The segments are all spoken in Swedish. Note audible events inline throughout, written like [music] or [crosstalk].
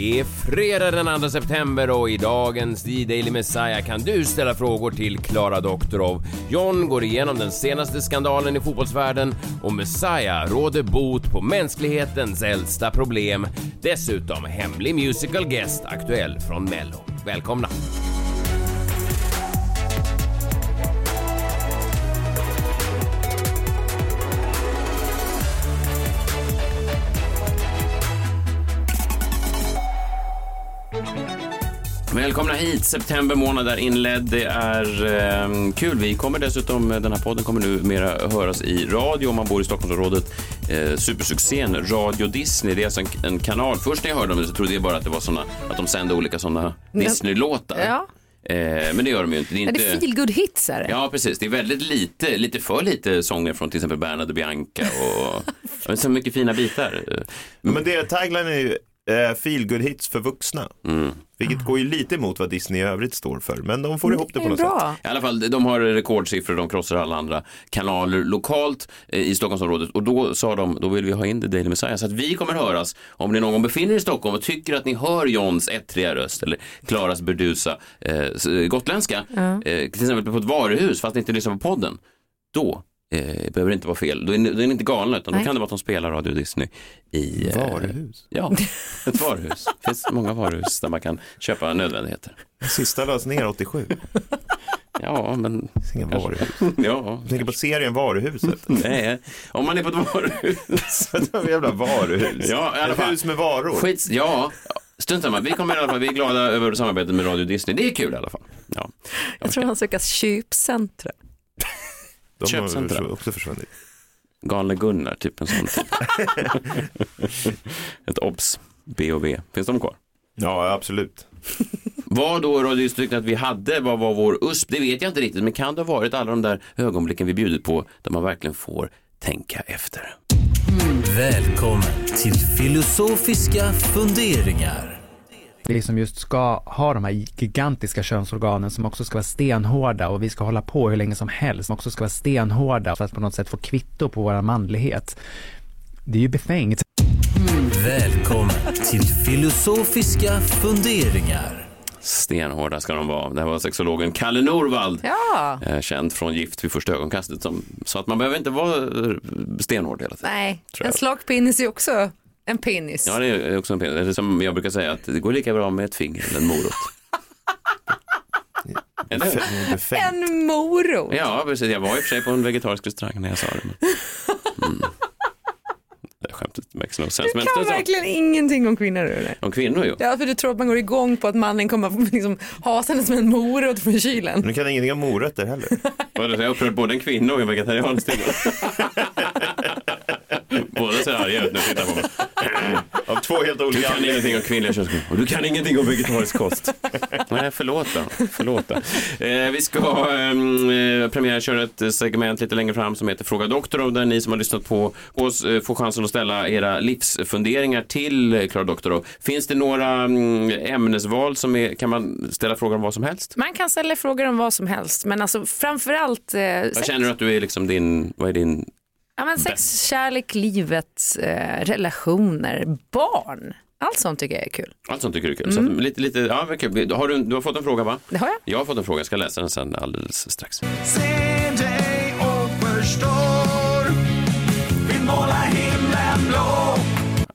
Det är fredag den 2 september och i dagens The Daily Messiah kan du ställa frågor till Klara Doktorov. John går igenom den senaste skandalen i fotbollsvärlden och Messiah råder bot på mänsklighetens äldsta problem. Dessutom hemlig musical guest aktuell från Mello. Välkomna! Välkomna hit! September månad är inledd. Det är eh, kul. Vi kommer dessutom, den här podden kommer nu mera höras i radio om man bor i Stockholmsområdet. Eh, supersuccén Radio Disney, det är alltså en, en kanal. Först när jag hörde om det så trodde jag bara att det var såna, att de sände olika sådana Disney-låtar. Ja. Eh, men det gör de ju inte. Det är inte... det feel good hits är det? Ja, precis. Det är väldigt lite, lite för lite sånger från till exempel Bernhard och Bianca och [laughs] så mycket fina bitar. Men det tagline är ju eh, feel good hits för vuxna. Mm. Vilket går ju lite emot vad Disney i övrigt står för. Men de får ihop det Det på något sätt. bra. I alla fall, de har rekordsiffror, de krossar alla andra kanaler lokalt eh, i Stockholmsområdet och då sa de, då vill vi ha in The Daily Messiah så att vi kommer höras om ni någon gång befinner er i Stockholm och tycker att ni hör Johns ettriga röst eller Klaras burdusa eh, gotländska, eh, till exempel på ett varuhus fast ni inte lyssnar på podden, då eh, behöver inte vara fel. Då är då är ni inte galna utan då Nej. kan det vara att de spelar Radio Disney i eh, Varuhus. Ja, ett varuhus. Det finns många varuhus där man kan köpa nödvändigheter. Sista lades ner 87. Ja, men... Inga varuhus. [laughs] Ja, Jag tänker på serien Varuhuset. Nej, om man är på ett varuhus. [laughs] Var jävla varuhus. Ja, i alla Ett fall. hus med varor. Skits, ja. Strunt samma, vi kommer i alla fall, vi är glada över samarbetet med Radio Disney. Det är kul i alla fall. Ja. Jag tror han söker köpcentra. De Köpcentra. har också försvunnit. Galne Gunnar, typ en sån typ. [laughs] Ett obs, B och B. Finns de kvar? Ja, absolut. Vad då Radio Disney tyckte att vi hade, vad var vår USP? Det vet jag inte riktigt, men kan det ha varit alla de där ögonblicken vi bjudit på där man verkligen får tänka efter? Välkommen till filosofiska funderingar. Vi som just ska ha de här gigantiska könsorganen som också ska vara stenhårda och vi ska hålla på hur länge som helst, som också ska vara stenhårda för att på något sätt få kvitto på vår manlighet. Det är ju befängt. Välkommen till filosofiska funderingar. Stenhårda ska de vara. Det här var sexologen Kalle Norvald. Ja, eh, känd från Gift vid första ögonkastet som sa att man behöver inte vara stenhård hela tiden. nej, en slagpenis är också en penis. Ja, det är också en penis. Det är som jag brukar säga att det går lika bra med ett finger eller en morot. [laughs] Eller. En morot. Ja, precis. Jag var i och för sig på en vegetarisk restaurang när jag sa det. Men... Mm. Det skämtet makes no sense. Du Men kan verkligen ingenting om kvinnor. Eller? Om kvinnor ju. Ja, för du tror att man går igång på att mannen kommer [laughs] liksom, ha henne som en morot från kylen. Nu kan ingenting om morötter heller. [laughs] Jag har upprört både en kvinna och en vegetarian. Båda ser arga ut när de tittar på mig. Av två helt Du olika kan ingenting om kvinnliga könsorgan och du kan ingenting om vegetarisk kost. Nej, förlåt då. Förlåt då. Eh, vi ska eh, premiär köra ett segment lite längre fram som heter Fråga Doktorov där ni som har lyssnat på oss eh, får chansen att ställa era livsfunderingar till eh, Klara Doktorov. Finns det några mm, ämnesval som är, kan man ställa frågor om vad som helst? Man kan ställa frågor om vad som helst, men alltså framförallt eh, Vad känner du att du är liksom din, vad är din, ja, men sex kärlek, livet, eh, relationer, barn. Allt sånt tycker jag är kul. allt sånt tycker du är kul? Så att, lite, lite, ja, vad kul. Har du, du har fått en fråga va? Det har jag. Jag har fått en fråga, jag ska läsa den sen alldeles strax. Nej,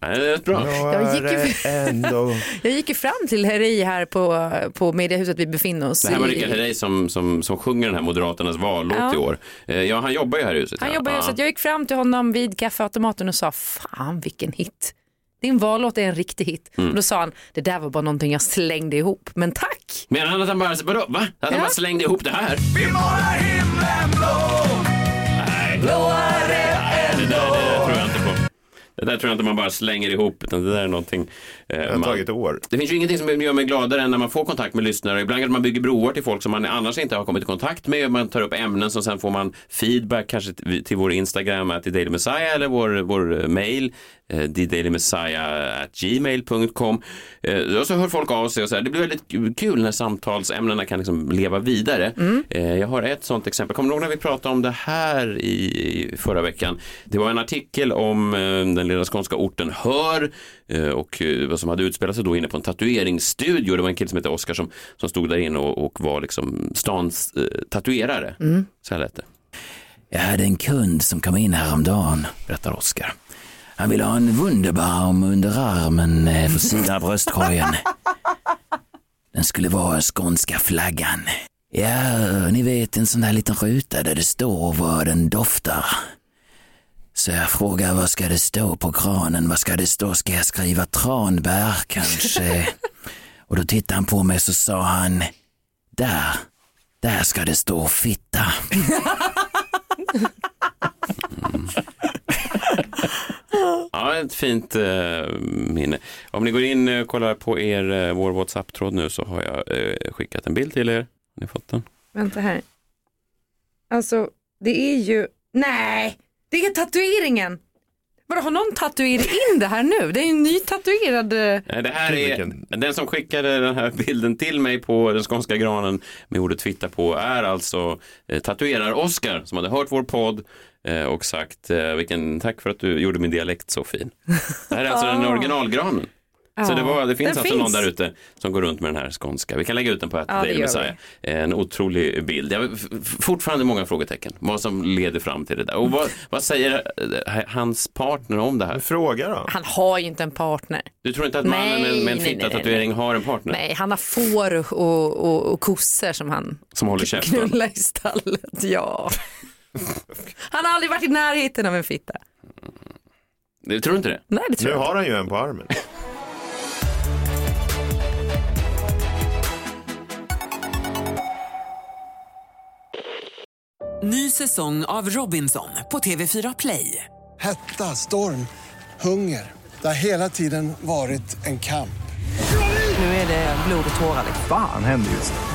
rätt bra. Jag gick ju- [laughs] ändå. Jag gick ju fram till Herrey här på, på Mediahuset vi befinner oss Det här var i. Rickard Herrey som, som, som sjunger den här Moderaternas vallåt Ja. i år. Eh, Ja, han jobbar ju här i huset. Han ja. jobbar ju så att jag gick fram till honom vid kaffeautomaten och sa fan vilken hit. Din vallåt är en riktig hit. Mm. Och då sa han, det där var bara någonting jag slängde ihop, men tack. Menar han att han bara, vadå, va? Att han Ja. bara slängde ihop det här? Nej. Det där det där tror jag inte man bara slänger ihop, utan det där är någonting... eh, Det har man- tagit år. Det finns ju ingenting som gör mig gladare än när man får kontakt med lyssnare. Ibland kanske man bygger broar till folk som man annars inte har kommit i kontakt med. Man tar upp ämnen som sen får man feedback kanske till till vår Instagram, att Daily Messiah eller vår, vår mail, gmail.com. Eh, och så hör folk av sig och så här. Det blir väldigt kul när samtalsämnena kan liksom leva vidare. Eh, jag har ett sånt exempel. Kommer du ihåg när vi pratade om det här i, förra veckan? Det var en artikel om eh, den lilla skånska orten Hör eh, och eh, vad som hade utspelat sig då inne på en tatueringsstudio. Det var en kille som hette Oskar som, som stod där inne och, och var liksom stans eh, tatuerare. Så här lät det. Jag hade en kund som kom in häromdagen, berättar Oskar. Han ville ha en Wunderbaum under armen eh, på sidan av bröstkorgen. Den skulle vara skånska flaggan. Ja, ni vet en sån där liten ruta där det står vad den doftar. Så jag frågar vad ska det stå på kranen? Vad ska det stå? Ska jag skriva tranbär kanske? Och då tittade han på mig så sa han, där, där ska det stå fitta. Ja, ett fint eh, minne. Om ni går in och kollar på er, eh, vår WhatsApp-tråd nu så har jag eh, skickat en bild till er. Har ni fått den? Vänta här. Alltså, det är ju, nej, det är tatueringen. Vadå, har någon tatuerat in det här nu? Det är ju en ny tatuerad... eh, Nej, Det här är, den som skickade den här bilden till mig på den skånska granen med ordet fitta på är alltså eh, tatuerar-Oskar som hade hört vår podd eh, och sagt eh, vilken, tack för att du gjorde min dialekt så fin. Det här är alltså den originalgranen. Så det, var, det finns Den alltså någon finns. där ute som går runt med den här skånska. Vi kan lägga ut den på ett Ja, det Messiah. En otrolig bild. Jag fortfarande många frågetecken. Vad som leder fram till det där. Och vad, vad säger eh, hans partner om det här? Fråga då. Han har ju inte en partner. Du tror inte att mannen Nej, med, med en fitta-tatuering har en partner Nej, han har får och, och, och, och kossor som han som håller knullar i stallet. Ja. [laughs] Han har aldrig varit i närheten av en fitta. Du tror inte det? Nej, det tror Nu jag inte. har han ju en på armen. Ny säsong av Robinson på TV4 Play. Hetta, storm, hunger. Det har hela tiden varit en kamp. Nu är det blod och tårar. liksom. Fan händer just nu.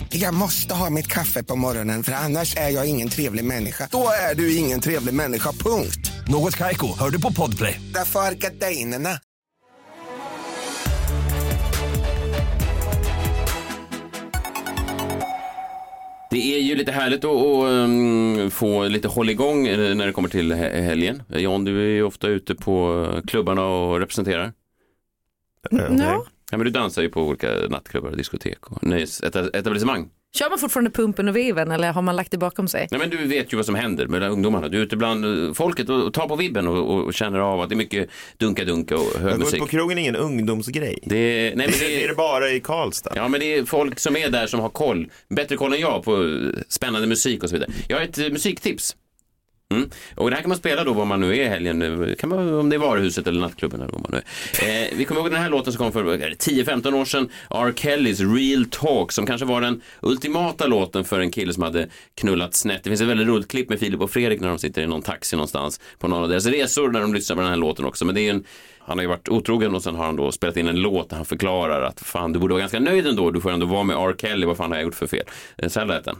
Jag måste ha mitt kaffe på morgonen för annars är jag ingen trevlig människa. Då är du ingen trevlig människa, punkt. Något Kaiko, hör du på Podplay. Därför är gardinerna. Det är ju lite härligt att, att um, få lite hålligång eh, när det kommer till he- helgen. John, du är ju ofta ute på klubbarna och representerar. Ja. Ja, men du dansar ju på olika nattklubbar och diskotek och nöjes, eta- etablissemang. Kör man fortfarande pumpen och veven eller har man lagt det bakom sig? Nej, men du vet ju vad som händer med ungdomarna. Du är ute bland eh, folket och, tar på vibben och, och känner av att det är mycket dunka-dunka och hög musik. ut på krogen är ingen ungdomsgrej. Det är, nej, men Det [laughs] det är det bara i Karlstad. Ja, men det är folk som är där som har koll, bättre koll än jag på eh, spännande musik och så vidare. Jag har ett eh, musiktips. Mm. Och det här kan man spela då var man nu är i helgen, nu. kan man, om det är varuhuset eller nattklubben eller var man nu är. Eh, vi kommer ihåg den här låten som kom för 10-15 år sedan, R. Kellys Real Talk, som kanske var den ultimata låten för en kille som hade knullat snett. Det finns ett väldigt roligt klipp med Filip och Fredrik när de sitter i någon taxi någonstans på någon av deras resor när de lyssnar på den här låten också. Men det är en, han har ju varit otrogen och sen har han då spelat in en låt där han förklarar att fan du borde vara ganska nöjd ändå, du får ändå vara med R. Kelly, vad fan har jag gjort för fel? Eh, så här lät den.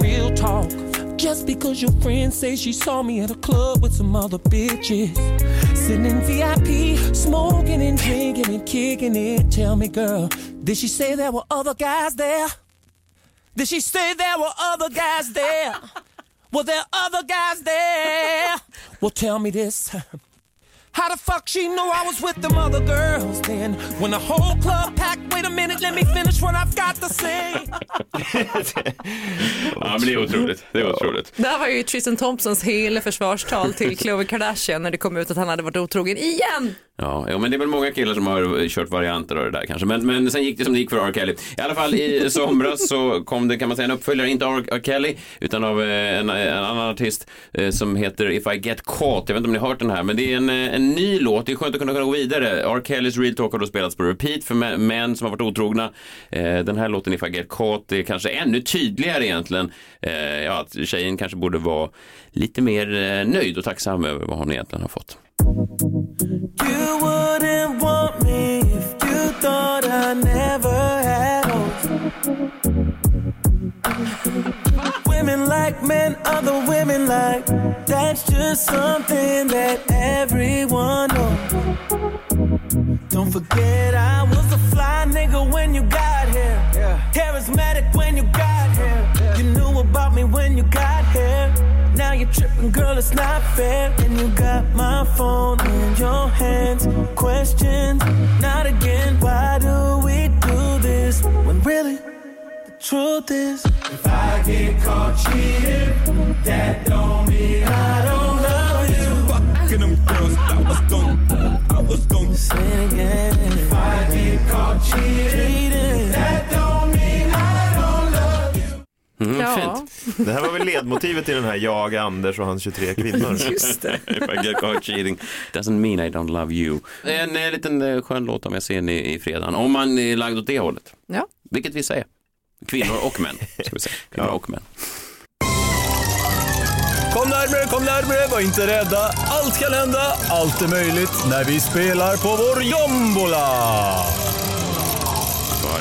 Real talk. Just because your friend say she saw me at a club with some other bitches. Sitting in VIP, smoking and drinking and kicking it. Tell me, girl, did she say there were other guys there? Did she say there were other guys there? Were there other guys there? Well, tell me this. How the fuck she knew I was with them other girls then? When the whole club packed, wait a minute, let me finish what I've got to say. Ja, men det är otroligt. Det är otroligt. Det här var ju Tristan Thompsons hela försvarstal till [laughs] Khloe Kardashian när det kom ut att han hade varit otrogen igen. Ja, ja, men det är väl många killar som har kört varianter av det där kanske. Men, men sen gick det som det gick för R. Kelly. I alla fall i somras så kom det kan man säga en uppföljare, inte av R. Kelly, utan av eh, en, en annan artist eh, som heter If I Get Caught. Jag vet inte om ni har hört den här, men det är en, eh, en ny låt. Det är skönt att kunna gå vidare. R. Kellys Real Talk har då spelats på repeat för mä- män som har varit otrogna. Den här låten If I Get Caught är kanske ännu tydligare egentligen. Eh, Ja, att tjejen kanske borde vara lite mer eh, nöjd och tacksam över vad hon egentligen har fått. Women like men, other women like. That's just something that everyone knows. Don't forget I tripping, girl, it's not fair. And you got my phone in your hands. Questions, not again. Why do we do this when really the truth is? If I get caught cheating, that don't mean I don't love you. Fucking them girls, I was gon' I was gon' say it again. If I get caught cheating, that don't Mm, Ja. Fint. Det här var väl ledmotivet till den här Jag, Anders och hans 23 kvinnor. [laughs] Just det. [laughs] If I get caught cheating doesn't mean I don't love you. En eh, liten eh, skön låt om jag ser ni i fredagen. Om man är lagd åt det hållet. Ja. Vilket vissa är. Kvinnor och män. [laughs] Ska vi säga. Kvinnor och män. Kom närmare, kom närmare, var inte rädda. Allt kan hända, allt är möjligt när vi spelar på vår jombola.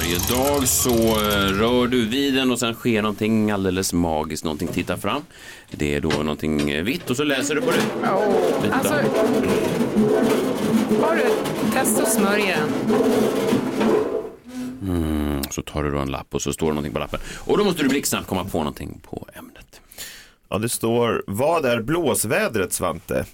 Varje dag så eh, rör du vid den och sen sker någonting alldeles magiskt. Någonting tittar fram. Det är då någonting eh, vitt och så läser du på det. Vita. Alltså, har du testat att smörja den? Mm, så tar du då en lapp och så står det någonting på lappen. Och då måste du blixtsnabbt komma på någonting på ämnet. Ja, det står, vad är blåsvädret Svante?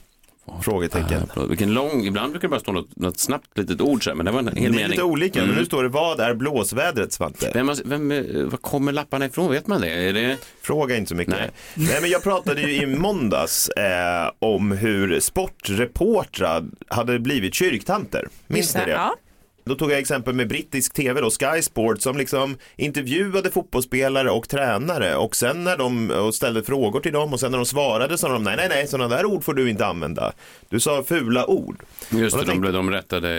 Frågetecken. Ah, Vilken lång, ibland brukar det bara stå något, något snabbt litet ord så här, men det var en hel Det är mening. lite olika, men Mm. nu står det, vad är blåsvädret Svante? Vem, vem, eh, var kommer lapparna ifrån? Vet man det? Är det... Fråga inte så mycket. Nej. [laughs] Nej. men jag pratade ju i måndags eh, om hur sportreportrar hade blivit kyrktanter. Minns ni det? Ja. Då tog jag exempel med brittisk tv då, Sky Sport, som liksom intervjuade fotbollsspelare och tränare och sen när de och ställde frågor till dem och sen när de svarade sa de nej, nej, nej, sådana där ord får du inte använda. Du sa fula ord. Just det, då de, tänkte- de rättade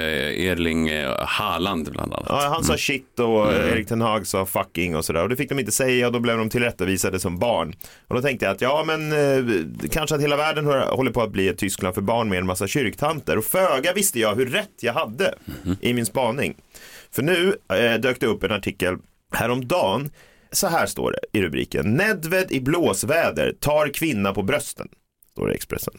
Erling eh, Haaland bland annat. Ja, han sa shit och Erik Ten Hag sa fucking och sådär. Och det fick de inte säga och då blev de tillrättavisade som barn. Och då tänkte jag att ja, men eh, kanske att hela världen håller på att bli ett Tyskland för barn med en massa kyrktanter. Och föga visste jag hur rätt jag hade i min spaning. För nu eh, dök det upp en artikel häromdagen. Så här står det i rubriken. Nedved i blåsväder tar kvinna på brösten. Står det i Expressen.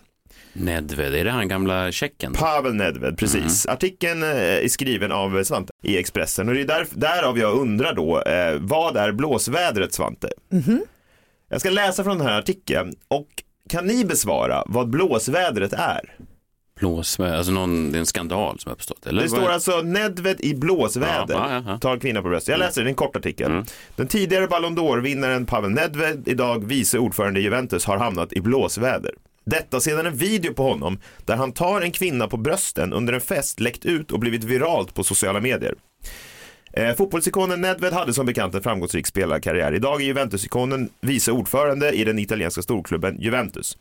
Nedved, är det han gamla tjecken? Pavel Nedved, precis. Artikeln eh, är skriven av Svante i Expressen och det är där, därav jag undrar då, eh, vad är blåsvädret Svante? Jag ska läsa från den här artikeln och kan ni besvara vad blåsvädret är? Blåsväder, alltså någon, det är en skandal som har uppstått? Eller? Det står alltså Nedved i blåsväder, Ja, ja, ja. tar kvinna på bröstet. Jag läser, det är en kort artikel. Mm. Den tidigare Ballon d'Or-vinnaren Pavel Nedved, idag vice ordförande i Juventus, har hamnat i blåsväder. Detta sedan en video på honom där han tar en kvinna på brösten under en fest läckt ut och blivit viralt på sociala medier. Eh, fotbollsikonen Nedved hade som bekant en framgångsrik spelarkarriär. Idag är Juventus-ikonen vice ordförande i den italienska storklubben Juventus.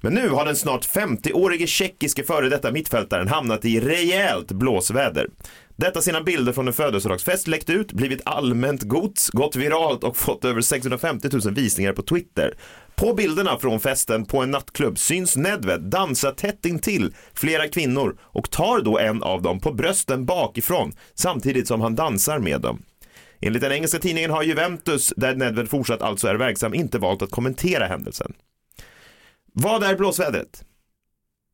Men nu har den snart 50-årige tjeckiske före detta mittfältaren hamnat i rejält blåsväder. Detta sedan bilder från en födelsedagsfest läckt ut, blivit allmänt gods, gått viralt och fått över 650 000 visningar på Twitter. På bilderna från festen på en nattklubb syns Nedved dansa tätt intill flera kvinnor och tar då en av dem på brösten bakifrån samtidigt som han dansar med dem. Enligt den engelska tidningen har Juventus, där Nedved fortsatt alltså är verksam, inte valt att kommentera händelsen. Vad är blåsvädret?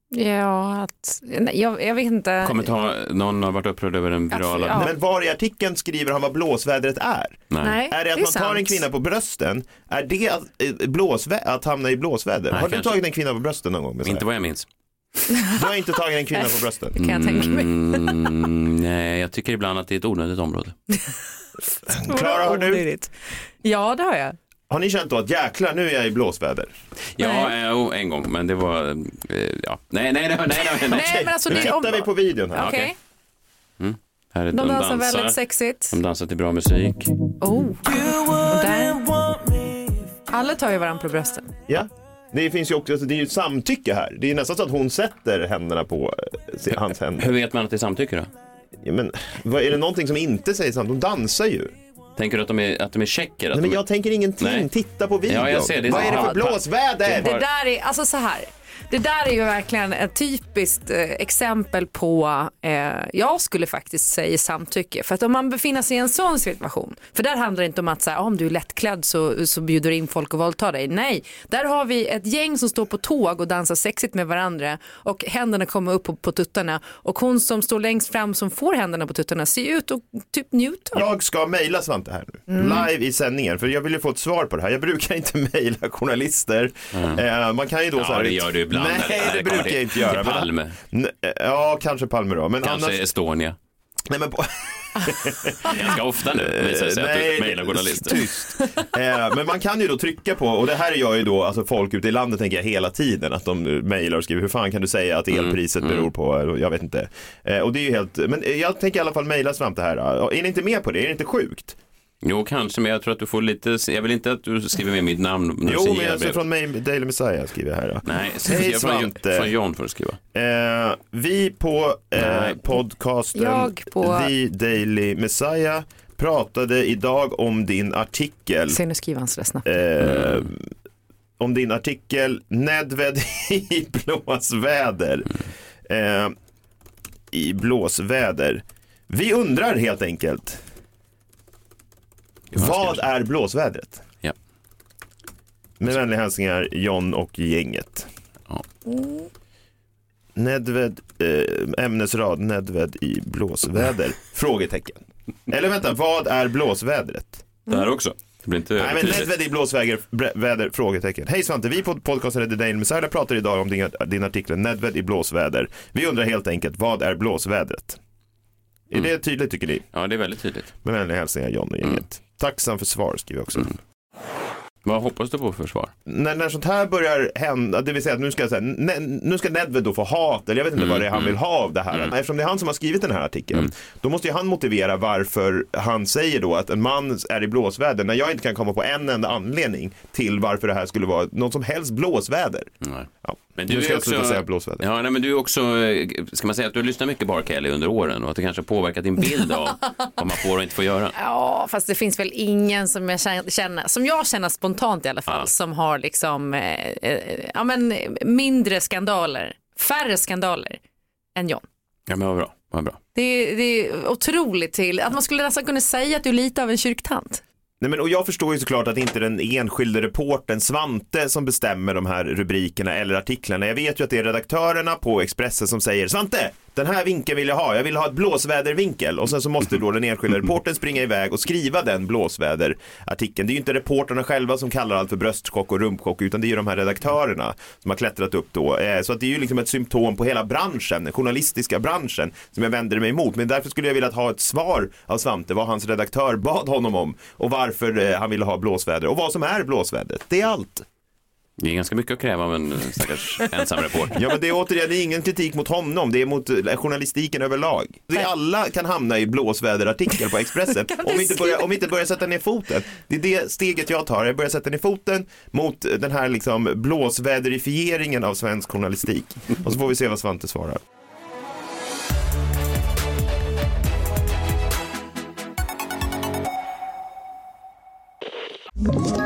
Ja, att, nej, jag, jag vet inte. Kommentar, någon har varit upprörd över den virala... Ja. Men var i artikeln skriver han vad blåsvädret är? Nej. Nej, Är det att är man tar en sant. kvinna på brösten? Är det att, eh, blåsvä- att hamna i blåsväder? Nej, har du kanske. tagit en kvinna på brösten någon gång? Inte vad jag minns. Du har inte tagit en kvinna på brösten? Det kan jag tänka mig. Mm, nej, jag tycker ibland att det är ett onödigt område. [laughs] Klara, har du? Ja, det har jag. Har ni känt då att jäklar, nu är jag i blåsväder? Ja, eh, en gång, men det var, eh, ja. Nej, nej, nej, nej, nej, nej. Nej, men alltså Nu det är tittar vi på videon här. Okej, Här är de dansar väldigt sexigt. De dansar till bra musik. Oh. Och där. Alla tar ju varandra på brösten. Ja. Det finns ju också, alltså, det är ju ett samtycke här. Det är nästan så att hon sätter händerna på eh, hans händer. Hur vet man att det är samtycke då? Ja, men, vad, är det någonting som inte säger sant? De dansar ju. Tänker du att de är, att de är tjecker? Att Nej, men de... jag tänker ingenting. Nej. Titta på videon. Ja, jag ser det. Vad är det för blåsväder? Det där är, alltså så här. Det där är ju verkligen ett typiskt eh, exempel på, eh, jag skulle faktiskt säga samtycke. För att om man befinner sig i en sån situation, för där handlar det inte om att så här, om du är lättklädd så, så bjuder du in folk och våldtar dig. Nej, där har vi ett gäng som står på tåg och dansar sexigt med varandra och händerna kommer upp på, på tuttarna och hon som står längst fram som får händerna på tuttarna ser ut och typ njuter. Jag ska mejla Svante här nu, Mm. live i sändningen, för jag vill ju få ett svar på det här. Jag brukar inte [laughs] mejla journalister. Eh, man kan ju då Ja, så här, det gör du ibland, Nej, det brukar jag inte göra. till Palme. Eh, Ja, kanske Palme då. Men Kanske annars... Estonia. Nej, men på... [laughs] Ganska ofta nu visar det sig att du Nej, mejlar journalister. Tyst. Eh, men man kan ju då trycka på, och det här gör ju då alltså folk ute i landet tänker jag hela tiden, att de mejlar och skriver, hur fan kan du säga att elpriset Mm, beror på, jag vet inte. Eh, och det är ju helt, men jag tänker i alla fall mejla Svante här. Är ni inte med på det? Är det inte sjukt? Jo, kanske, men jag tror att du får lite, jag vill inte att du skriver med mitt namn när du Jo, säger men alltså från mig, Daily Messiah skriver jag här. Då. Nej, Hej jag från, Svante. från John får du skriva. Eh, vi på eh, podcasten Jag på- The Daily Messiah pratade idag om din artikel. Se nu skriver han sådär snabbt. Eh, om din artikel Nedved [laughs] i blåsväder. Eh, I blåsväder. Vi undrar helt enkelt. Vad är blåsvädret? Ja. Med vänliga hälsningar John och gänget. Ja. Nedved, eh, ämnesrad Nedved i blåsväder? [laughs] Frågetecken. Eller vänta, vad är blåsvädret? Där också. Det blir inte Nej men tydligt. Nedved i blåsväder, väder, frågetecken. Hej Svante, vi på podcasten The Daily Messiah pratar idag om din, din artikel Nedved i blåsväder. Vi undrar helt enkelt, vad är blåsvädret? Är det tydligt tycker ni? Ja, det är väldigt tydligt. Med vänliga hälsningar John och gänget. Tacksam för svar skriver jag också. Vad hoppas du på för svar? När, när sånt här börjar hända, det vill säga att nu ska, jag säga, ne, nu ska Nedved då få hat, eller jag vet inte vad det är han vill ha av det här. Eftersom det är han som har skrivit den här artikeln, då måste ju han motivera varför han säger då att en man är i blåsväder, när jag inte kan komma på en enda anledning till varför det här skulle vara något som helst blåsväder. Nej. Ja. Men nu du ska är jag sluta också, säga blåsväder. ja, nej, men du är också, eh, ska man säga att du har lyssnat mycket på R. Kelly under åren och att det kanske har påverkat din bild av [laughs] vad man får och inte får göra? Ja, fast det finns väl ingen som jag känner, som jag känner spontant i alla fall, Ja. som har liksom, eh, eh, ja men mindre skandaler, färre skandaler än John. Ja, men vad bra. Vad bra. Det är, det är otroligt till att man skulle nästan kunna säga att du är lite av en kyrktant. Nej, men, och jag förstår ju såklart att det inte är den enskilde reporten Svante som bestämmer de här rubrikerna eller artiklarna. Jag vet ju att det är redaktörerna på Expressen som säger Svante, den här vinkeln vill jag ha, jag vill ha ett blåsvädervinkel och sen så måste då den enskilda reporten springa iväg och skriva den blåsväderartikeln. Det är ju inte reporterna själva som kallar allt för bröstchock och rumpchock utan det är ju de här redaktörerna som har klättrat upp då. Eh, så att det är ju liksom ett symptom på hela branschen, den journalistiska branschen som jag vänder mig emot. Men därför skulle jag vilja ha ett svar av Svante vad hans redaktör bad honom om och varför eh, han ville ha blåsväder och vad som är blåsvädret. Det är allt. Det är ganska mycket att kräva av en eh, stackars [laughs] ensam reporter. Ja men det är återigen, det är ingen kritik mot honom, det är mot eh, journalistiken överlag. Vi alla kan hamna i blåsväderartikel på Expressen [laughs] om vi, inte börjar, om vi inte börjar sätta ner foten. Det är det steget jag tar, jag börjar sätta ner foten mot den här liksom blåsväderifieringen av svensk journalistik. Och så får vi se vad Svante svarar. Ett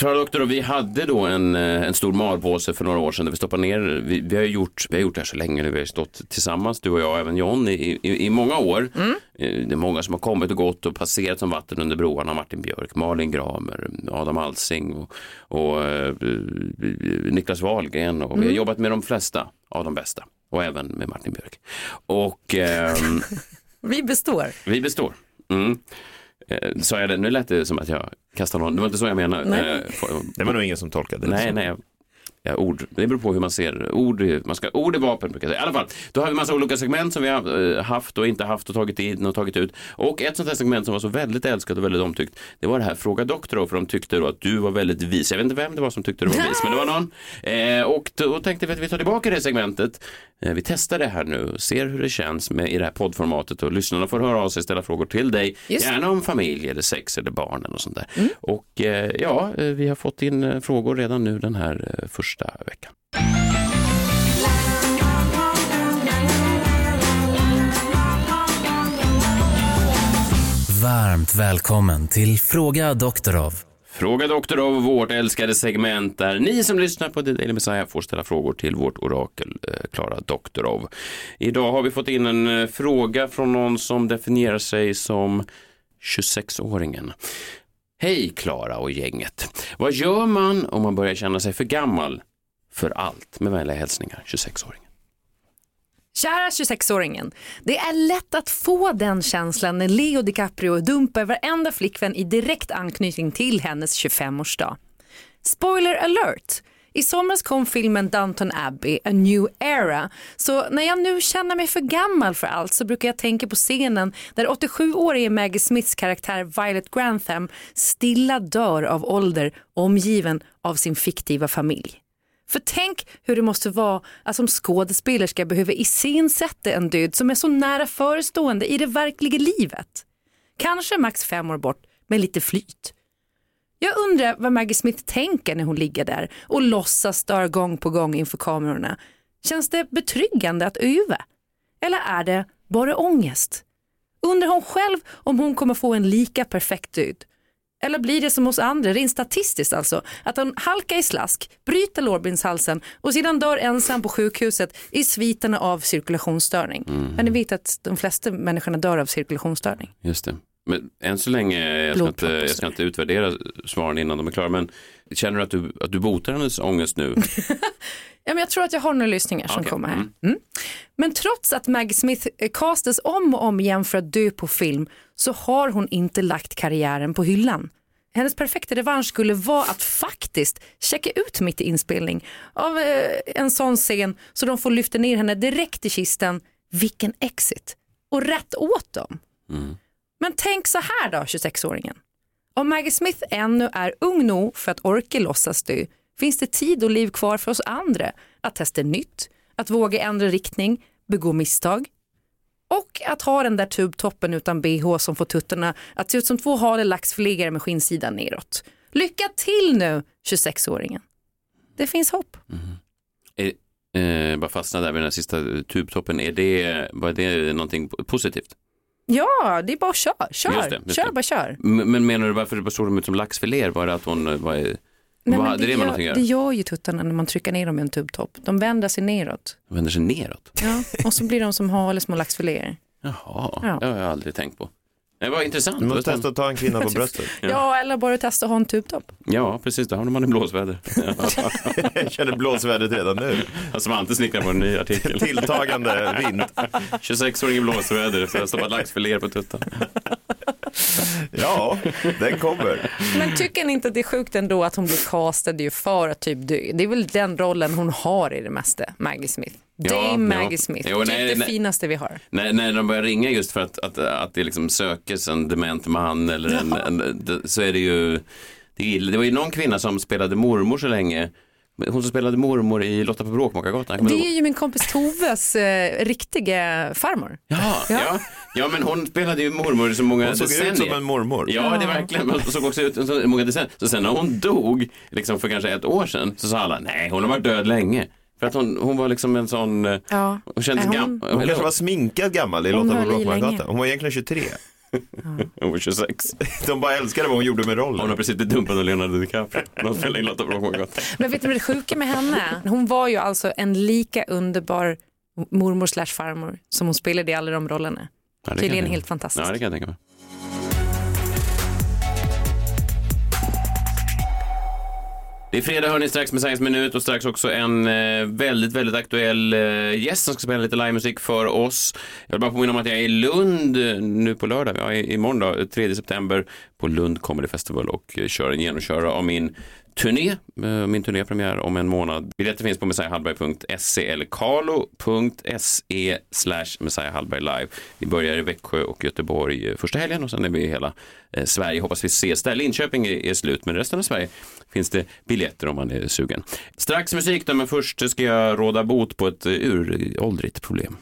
Klara Doktor, och vi hade då en, eh, en stor malpåse för några år sedan där vi stoppade ner, vi, vi, har gjort, vi har gjort det här så länge nu, vi har stått tillsammans, du och jag även John i, i, i många år. Mm. Eh, Det är många som har kommit och gått och passerat som vatten under broarna, Martin Björk, Malin Gramer, Adam Alsing och, och eh, Niklas Wahlgren och vi har Mm. jobbat med de flesta av de bästa och även med Martin Björk. Och ehm, [laughs] Vi består. vi består. Mm. Eh, Sa jag det? Nu lät det som att jag kastade någon. Det var inte så jag menade. Nej. Eh, Det var nog ingen som tolkade det Nej, så. nej. Ja, ord. Det beror på hur man ser ord. Man ska, ord är vapen brukar jag säga. I alla fall, då har vi massa olika segment som vi har eh, haft och inte haft och tagit in och tagit ut. Och ett sånt här segment som var så väldigt älskat och väldigt omtyckt, det var det här Fråga doktor för de tyckte då att du var väldigt vis. Jag vet inte vem det var som tyckte du var vis, men det var någon. Eh, och då tänkte vi att vi tar tillbaka det segmentet. Eh, vi testar det här nu, ser hur det känns med, i det här poddformatet och lyssnarna får höra av sig ställa frågor till dig. Just. Gärna om familj eller sex eller barnen och sånt där. Och eh, ja, eh, vi har fått in eh, frågor redan nu den här eh, första veckan. Varmt välkommen till Fråga Doktorov. Fråga Doktorov, vårt älskade segment där ni som lyssnar på The Daily Messiah får ställa frågor till vårt orakel eh, Klara Doktorov. Idag har vi fått in en eh, fråga från någon som definierar sig som 26-åringen. Hej Klara och gänget. Vad gör man om man börjar känna sig för gammal för allt? Med vänliga hälsningar, 26-åringen. Kära 26-åringen, det är lätt att få den känslan när Leo DiCaprio dumpar varenda flickvän i direkt anknytning till hennes 25-årsdag. Spoiler alert! I somras kom filmen Downton Abbey, A New Era. Så när jag nu känner mig för gammal för allt så brukar jag tänka på scenen där 87-årige Maggie Smiths karaktär Violet Grantham stilla dör av ålder omgiven av sin fiktiva familj. För tänk hur det måste vara att som skådespelerska behöva iscensätta en död som är så nära förestående i det verkliga livet. Kanske max fem år bort med lite flyt. Jag undrar vad Maggie Smith tänker när hon ligger där och låtsas dö gång på gång inför kamerorna. Känns det betryggande att öva? Eller är det bara ångest? Undrar hon själv om hon kommer få en lika perfekt död? Eller blir det som hos andra, rent statistiskt alltså, att hon halkar i slask, bryter lårbenshalsen och sedan dör ensam på sjukhuset i sviterna av cirkulationsstörning. Men ni vet att de flesta människorna dör av cirkulationsstörning. Just det. Men än så länge, jag ska, inte, jag ska inte utvärdera svaren innan de är klara, men känner du att du, att du botar hennes ångest nu? [laughs] Ja, men jag tror att jag har några lyssningar som kommer här. mm. Mm. Men trots att Maggie Smith eh, castas om och om igen för att dö på film så har hon inte lagt karriären på hyllan. Hennes perfekta revansch skulle vara att faktiskt checka ut mitt i inspelning av eh, en sån scen så de får lyfta ner henne direkt i kisten. Vilken exit! Och rätt åt dem. Men tänk så här då, 26-åringen. Om Maggie Smith ännu är ung nog för att orka låtsas dö finns det tid och liv kvar för oss andra att testa nytt, att våga ändra riktning, begå misstag och att ha den där tubtoppen utan bh som får tuttarna att se ut som två hale laxförläggare med skinnsidan neråt. Lycka till nu 26-åringen. Det finns hopp. Är, eh, bara fastna där vid den här sista tubtoppen, är det, var det någonting positivt? Ja, det är bara att kör, Just det, just kör det. bara kör. Men menar du varför det såg de ut som laxfiléer? Var det att hon var, Nej, hade det, med gör, att det gör ju tuttarna när man trycker ner dem i en tubtopp. De vänder sig neråt. Vänder sig neråt? Ja, och så blir de som hale små laxfiléer. Jaha, Ja. det har jag aldrig tänkt på. Det var intressant. Du måste testa att ta en kvinna på [laughs] bröstet. Ja. eller bara testa att ha en tubtopp. Ja, precis. Där har man en blåsväder. [laughs] Jag känner blåsvädret redan nu. [laughs] Som alltid snickrar på en ny artikel. Tilltagande vind. 26-åring i blåsväder för att stoppa laxfiléer på tuttan. [laughs] Ja, den kommer. Men tycker ni inte att det är sjukt ändå att hon blir castad ju för att typ dö? Det är väl den rollen hon har i det mesta, Maggie Smith. Ja, Dame ja. Maggie Smith, Jo, nej, det nej. finaste vi har. När, när de börjar ringa just för att, att, att det liksom sökes en dement man eller en, en, det- så är det ju, det, det var ju någon kvinna som spelade mormor så länge, hon som spelade mormor i Lotta på Bråkmakargatan. Det är ju min kompis Toves eh, riktiga farmor. Ja, ja. Ja, men hon spelade ju mormor i så många Hon såg ut decennier. som en mormor. Ja, det är verkligen. Hon såg också ut som så många decennier. Så sen när hon dog, liksom för kanske ett år sedan, så sa alla, nej, hon har varit död länge. För att hon, hon var liksom en sån, eh, Ja. hon kändes hon- gammal. Hon kanske var sminkad gammal i Lotta på. Bråkmakargatan. Hon var egentligen 23. Hon var 26. De bara älskade vad hon gjorde med rollen. Hon har precis blivit dumpad av Leonardo DiCaprio. De spelade in Lotta. Men vet du vad det sjuka med henne? Hon var ju alltså en lika underbar mormor slash farmor som hon spelade i alla de rollerna. Ja, Tydligen helt fantastiskt. Ja, det kan jag tänka mig. Det är fredag hörni, strax med Science Minut och strax också en eh, väldigt, väldigt aktuell eh, gäst som ska spela lite livemusik för oss. Jag vill bara påminna om att jag är i Lund eh, nu på lördag, ja, imorgon då, 3 september på Lund Comedy Festival och eh, kör en genomkörare av min turné, eh, min turnépremiär om en månad. Biljetter finns på messiahallberg.se eller carlo.se slash messiahallberg live. Vi börjar i Växjö och Göteborg eh, första helgen och sen är vi i hela eh, Sverige. Hoppas vi ses där. Linköping är, slut, men resten av Sverige finns det biljetter om man är sugen. Strax musik då, men först ska jag råda bot på ett eh, uråldrigt problem.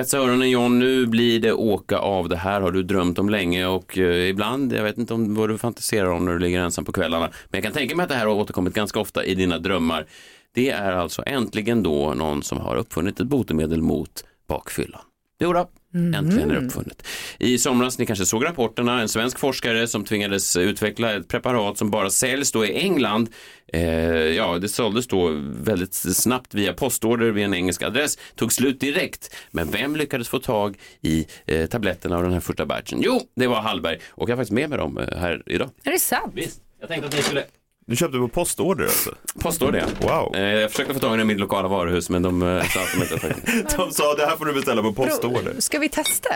Spetsa öronen John, nu blir det åka av. Det här har du drömt om länge och eh, ibland, jag vet inte om vad du fantiserar om när du ligger ensam på kvällarna, men jag kan tänka mig att det här har återkommit ganska ofta i dina drömmar. Det är alltså äntligen då någon som har uppfunnit ett botemedel mot bakfyllan. Jodå, då, äntligen är det uppfunnet. I somras, ni kanske såg rapporterna, en svensk forskare som tvingades utveckla ett preparat som bara säljs då i England. Eh, ja, det såldes då väldigt snabbt via postorder vid en engelsk adress, tog slut direkt. Men vem lyckades få tag i eh, tabletterna av den här första batchen? Jo, det var Hallberg och jag har faktiskt med mig dem eh, här idag. Är det sant? Visst, jag tänkte att ni skulle Du köpte på postorder alltså? Postorder, ja. Wow. Eh, jag försökte få tag i den i mitt lokala varuhus, men de eh, sa att de inte faktiskt. [laughs] De sa det här får du beställa på postorder. Ska vi testa?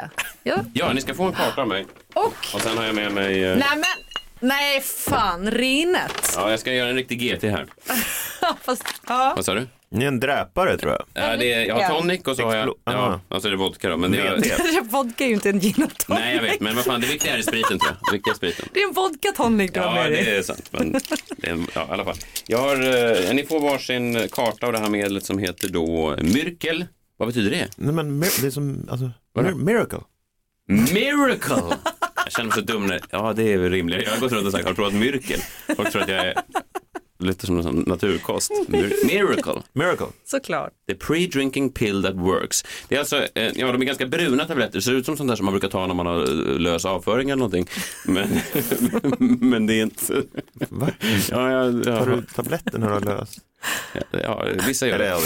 Ja. Ja, ni ska få en karta av mig. Och? Och sen har jag med mig... Eh... Nej men, nej fan, rinet. Ja, jag ska göra en riktig GT här. [laughs] Fast, ja. Vad sa du? Ni är en dräpare tror jag. Ja, det är, jag har tonic och så har jag... Explo- Ja, Aha. alltså det är vodka då. Men [laughs] det är, Vodka är ju inte en gin och tonic. nej, jag vet. Men vad fan, det viktiga är spriten tror jag. Det viktiga är spriten. Det är en vodka tonic du har Ja, med dig. det är sant. Men det är, en- ja, i alla fall. Jag har, eh, ni får varsin karta av det här medlet som heter då Myrkel. Vad betyder det? Nej men mir- det är som, alltså, Vadå? mir- miracle. Miracle! Jag känner mig så dum när, ja det är väl rimligt. Jag har gått runt och sagt, har du provat myrkel? Folk tror att jag är lite som en sån naturkost. [laughs] Mir- Miracle. Miracle. Såklart. The pre-drinking pill that works. Det är alltså, eh, ja de är ganska bruna tabletter, ser ut som sånt där som man brukar ta när man har eh, lös avföring eller någonting. Men, [laughs] men det är inte... Va? Ja, ja, ja. Tar du tabletten när du har löst? Ja, vissa gör det.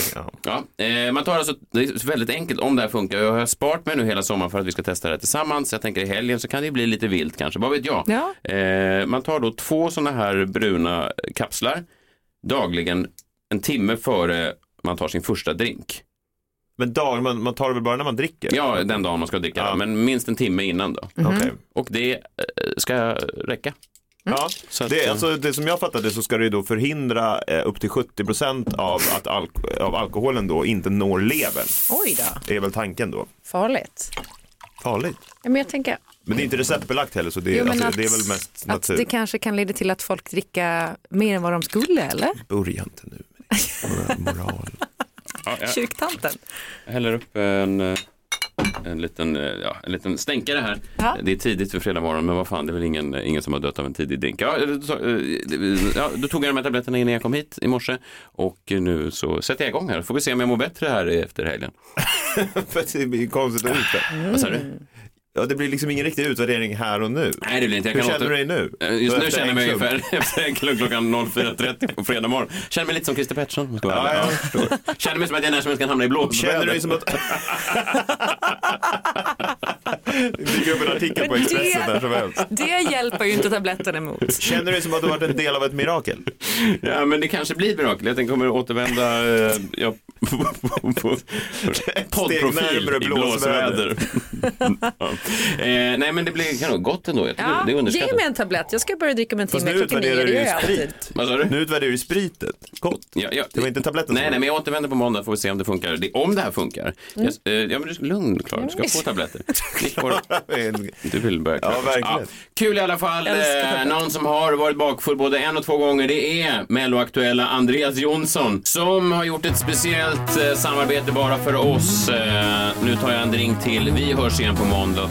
ja, eh, man tar alltså, det är väldigt enkelt om det här funkar. Jag har sparat mig nu hela sommaren för att vi ska testa det här tillsammans. Jag tänker i helgen så kan det bli lite vilt kanske, vad vet jag. Ja. Eh, man tar då två sådana här bruna kapslar dagligen en timme före man tar sin första drink. Men dag, man, man tar det väl bara när man dricker? Ja, den dagen man ska dricka, Ja. men minst en timme innan då. Okej. Och det eh, ska räcka. Ja, Så att, det, eh, alltså, det som jag fattade så ska det ju då förhindra eh, upp till 70% av att alk- av alkoholen då inte når levern. Oj då, Det är väl tanken då. farligt. Farligt. Ja, men jag tänker Men det är inte receptbelagt heller så det, Jo, alltså, att- det är väl mest att natur. det kanske kan leda till att folk dricker mer än vad de skulle, eller? Börja inte nu med det. moral. ja, jag, Kyrktanten. jag häller upp en, eh, en, liten, eh, ja, en liten stänkare här. Ja. Det är tidigt för fredag morgon, men vad fan, det är väl ingen, ingen som har dött av en tidig drink. Ja, eh, ja, då tog jag de här tabletterna innan jag kom hit i morse och nu så sätter jag igång här. Får vi se om jag mår bättre här efter helgen. [laughs] För det blir konstigt att ut Vad sa du? Ja, det blir liksom ingen riktig utvärdering här och nu. Nej, det blir inte. Jag Hur kan känner åter- du dig nu? Eh, Just nu känner jag mig ungefär [laughs] efter en klunk klockan 04.30 på fredag morgon. Känner mig lite som Christer Pettersson. Ja, ärlig. jag förstår. [laughs] Känner mig som att jag när som helst kan hamna i blåsväder. Känner du dig som att... det dyker [laughs] upp en artikel på Expressen det- där som helst. Det hjälper ju inte tabletten emot. Känner du dig som att du varit en del av ett mirakel? Ja, men det kanske blir ett mirakel. Jag tänker kommer återvända eh, ja, på, på, på poddprofil närmare i blåsväder. blåsväder. ja. [laughs] eh, nej, men det blir kan nog gott ändå. Jag Ja, det är ge mig en tablett. Jag ska börja dricka om en Fast timme. nu utvärderar det du ju sprit. Vad sa du? Nu utvärderar du spritet. Gott. Ja, ja, Det var inte tabletten Nej, nej, men jag återvänder på måndag får vi se om det funkar. Det, om det här funkar. Mm. Jag, eh, ja, men du ska lugn, Klara. Du ska få tabletter. [laughs] [laughs] Du vill börja Ja, klappa. verkligen. Kul i alla fall. Eh, någon som har varit bakfull både en och två gånger, det är Melloaktuella Andreas Jonsson som har gjort ett speciellt eh, samarbete bara för oss. Eh, nu tar jag en drink till. Vi hörs igen på måndag.